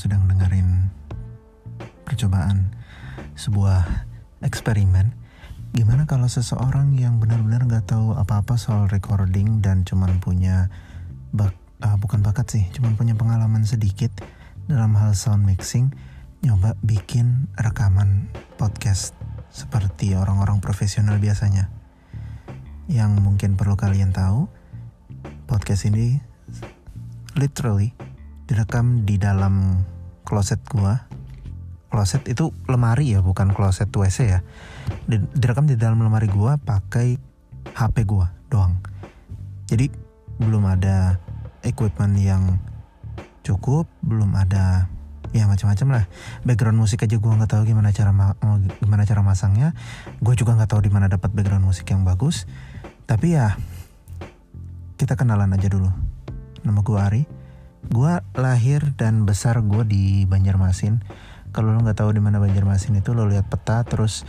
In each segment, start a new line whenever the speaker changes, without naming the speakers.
sedang dengerin percobaan sebuah eksperimen. Gimana kalau seseorang yang benar-benar nggak tahu apa-apa soal recording dan cuman punya bak uh, bukan bakat sih, cuman punya pengalaman sedikit dalam hal sound mixing, nyoba bikin rekaman podcast seperti orang-orang profesional biasanya. Yang mungkin perlu kalian tahu, podcast ini literally direkam di dalam closet gua. Closet itu lemari ya, bukan closet WC ya. Direkam di dalam lemari gua pakai HP gua doang. Jadi belum ada equipment yang cukup, belum ada ya macam-macam lah. Background musik aja gua nggak tahu gimana cara gimana cara masangnya. Gue juga nggak tahu di mana dapat background musik yang bagus. Tapi ya kita kenalan aja dulu. Nama gue Ari Gue lahir dan besar gue di Banjarmasin. Kalau lo nggak tahu di mana Banjarmasin itu lo lihat peta terus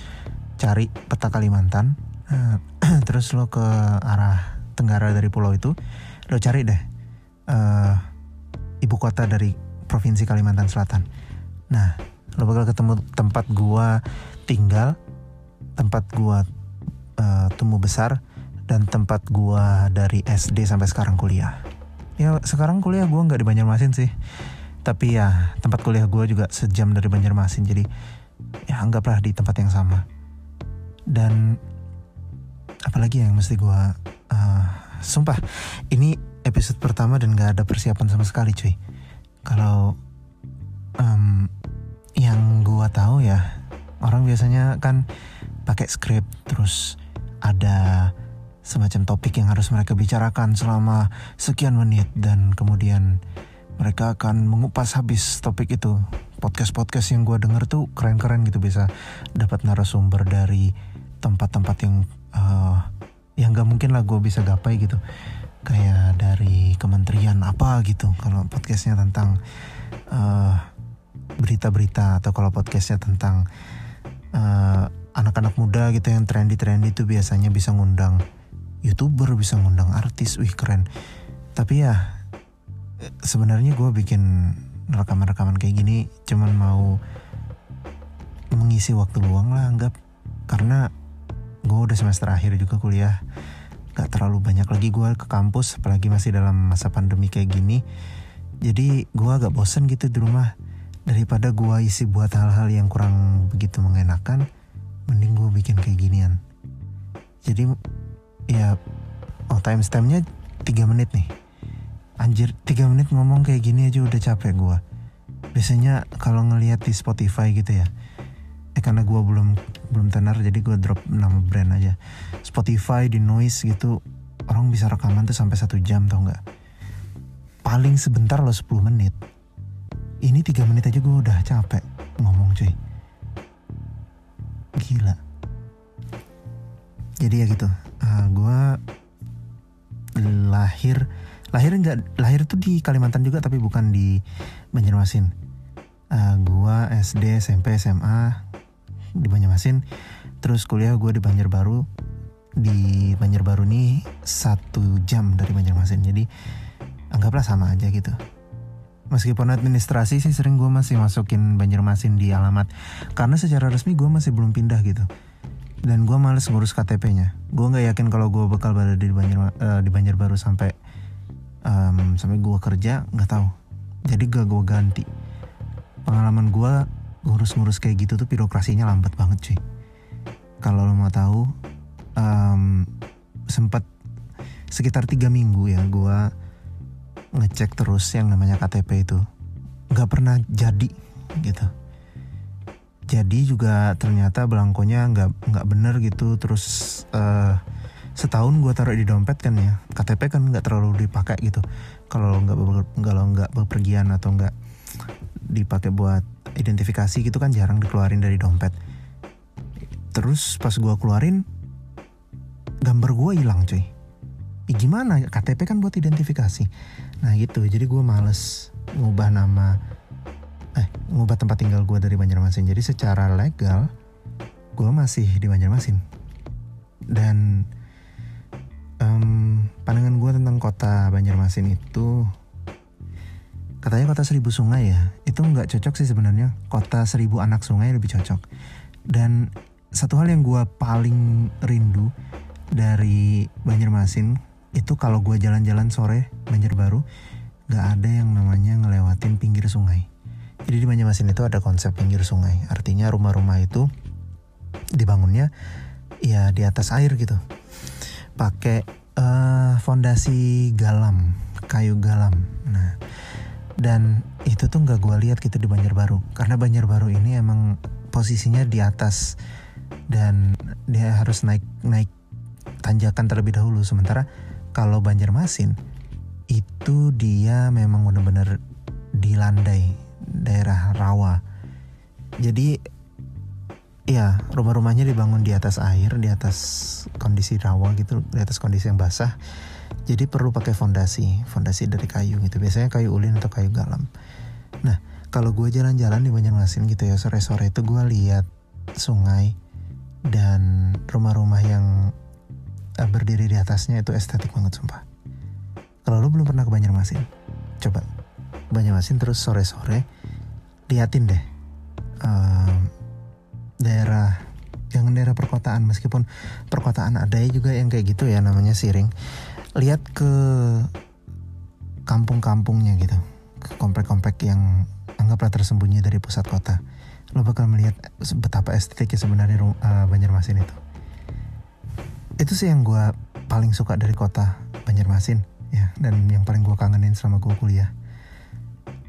cari peta Kalimantan. Nah, terus lo ke arah tenggara dari pulau itu lo cari deh uh, ibu kota dari provinsi Kalimantan Selatan. Nah, lo bakal ketemu tempat gua tinggal, tempat gua uh, tumbuh besar, dan tempat gua dari SD sampai sekarang kuliah ya sekarang kuliah gue nggak di Banjarmasin sih. Tapi ya tempat kuliah gue juga sejam dari Banjarmasin jadi ya anggaplah di tempat yang sama. Dan apalagi yang mesti gue uh, sumpah ini episode pertama dan gak ada persiapan sama sekali cuy. Kalau um, yang gue tahu ya orang biasanya kan pakai script terus ada semacam topik yang harus mereka bicarakan selama sekian menit dan kemudian mereka akan mengupas habis topik itu. Podcast-podcast yang gue denger tuh keren-keren gitu bisa dapat narasumber dari tempat-tempat yang uh, yang gak mungkin lah gue bisa gapai gitu. Kayak dari kementerian apa gitu kalau podcastnya tentang uh, berita-berita atau kalau podcastnya tentang uh, anak-anak muda gitu yang trendy-trendy itu biasanya bisa ngundang youtuber bisa ngundang artis wih keren. Tapi ya sebenarnya gue bikin rekaman-rekaman kayak gini cuman mau mengisi waktu luang lah anggap. Karena gue udah semester akhir juga kuliah. Gak terlalu banyak lagi gue ke kampus apalagi masih dalam masa pandemi kayak gini. Jadi gue agak bosen gitu di rumah. Daripada gue isi buat hal-hal yang kurang begitu mengenakan mending gue bikin kayak ginian. Jadi ya oh timestampnya 3 menit nih. Anjir 3 menit ngomong kayak gini aja udah capek gue biasanya kalau ngelihat di Spotify gitu ya eh karena gue belum belum tenar jadi gue drop nama brand aja. Spotify di noise gitu orang bisa rekaman tuh sampai satu jam tau nggak? Paling sebentar loh 10 menit. Ini 3 menit aja gue udah capek ngomong cuy. Gila. Jadi ya gitu uh, eh, gue lahir lahir enggak lahir tuh di Kalimantan juga tapi bukan di Banjarmasin. Uh, eh, gue SD SMP SMA di Banjarmasin. Terus kuliah gue di Banjarbaru. Di Banjarbaru nih satu jam dari Banjarmasin. Jadi anggaplah sama aja gitu. Meskipun administrasi sih sering gue masih masukin Banjarmasin di alamat. Karena secara resmi gue masih belum pindah gitu dan gue males ngurus KTP-nya. Gue nggak yakin kalau gue bakal berada di Banjar uh, di Banjarbaru sampai um, sampai gue kerja nggak tahu. Jadi gak gue ganti. Pengalaman gue ngurus-ngurus kayak gitu tuh birokrasinya lambat banget cuy. Kalau lo mau tahu, um, sempat sekitar tiga minggu ya gue ngecek terus yang namanya KTP itu nggak pernah jadi gitu jadi juga ternyata belangkonya nggak nggak bener gitu. Terus uh, setahun gue taruh di dompet kan ya. KTP kan nggak terlalu dipakai gitu. Kalau nggak kalau nggak bepergian atau nggak dipakai buat identifikasi gitu kan jarang dikeluarin dari dompet. Terus pas gue keluarin gambar gue hilang cuy. Ya gimana? KTP kan buat identifikasi. Nah gitu. Jadi gue males ngubah nama ngubah tempat tinggal gue dari Banjarmasin. Jadi secara legal gue masih di Banjarmasin. Dan um, pandangan gue tentang kota Banjarmasin itu katanya kota seribu sungai ya. Itu nggak cocok sih sebenarnya. Kota seribu anak sungai lebih cocok. Dan satu hal yang gue paling rindu dari Banjarmasin itu kalau gue jalan-jalan sore Banjarbaru nggak ada yang namanya ngelewatin pinggir sungai jadi di Banjarmasin itu ada konsep pinggir sungai. Artinya rumah-rumah itu dibangunnya ya di atas air gitu. Pakai uh, fondasi galam kayu galam. Nah dan itu tuh nggak gue lihat gitu di Banjarbaru. Karena Banjarbaru ini emang posisinya di atas dan dia harus naik naik tanjakan terlebih dahulu. Sementara kalau Banjarmasin itu dia memang benar-benar di landai daerah rawa jadi ya rumah-rumahnya dibangun di atas air di atas kondisi rawa gitu di atas kondisi yang basah jadi perlu pakai fondasi, fondasi dari kayu gitu. Biasanya kayu ulin atau kayu galam. Nah, kalau gue jalan-jalan di Banjarmasin gitu ya sore-sore itu gue lihat sungai dan rumah-rumah yang uh, berdiri di atasnya itu estetik banget sumpah. Kalau lo belum pernah ke Banjarmasin, coba Banjarmasin terus sore-sore liatin deh uh, daerah jangan daerah perkotaan meskipun perkotaan ada juga yang kayak gitu ya namanya siring. Lihat ke kampung-kampungnya gitu ke komplek-komplek yang anggaplah tersembunyi dari pusat kota. Lo bakal melihat betapa estetiknya sebenarnya uh, Banjarmasin itu. Itu sih yang gue paling suka dari kota Banjarmasin ya dan yang paling gue kangenin selama gue kuliah.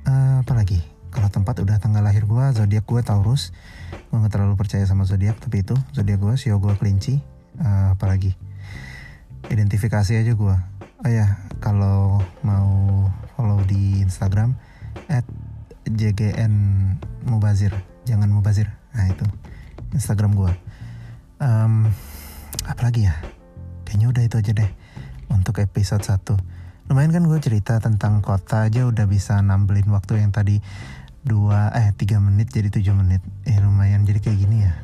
Uh, apalagi kalau tempat udah tanggal lahir gue zodiak gue Taurus. Gue gak terlalu percaya sama zodiak tapi itu zodiak gue sio gue kelinci uh, apalagi? Identifikasi aja gue oh ya kalau mau follow di Instagram at jgn mubazir. Jangan mubazir. Nah itu Instagram gue um, apalagi ya? Kayaknya udah itu aja deh untuk episode 1 lumayan kan gue cerita tentang kota aja udah bisa nambelin waktu yang tadi dua eh tiga menit jadi 7 menit. Eh lumayan jadi kayak gini ya.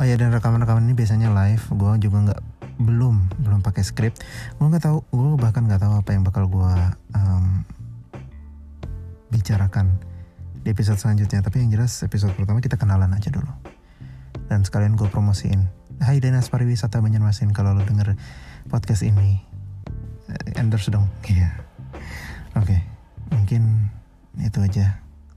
Oh ya dan rekaman-rekaman ini biasanya live. Gue juga nggak belum belum pakai script. Gue nggak tahu gue bahkan nggak tahu apa yang bakal gue um, bicarakan di episode selanjutnya. Tapi yang jelas episode pertama kita kenalan aja dulu. Dan sekalian gue promosiin. Hai Dinas Pariwisata Banjarmasin kalau lo denger podcast ini eh, endorse dong. Iya. Yeah. oke okay. mungkin itu aja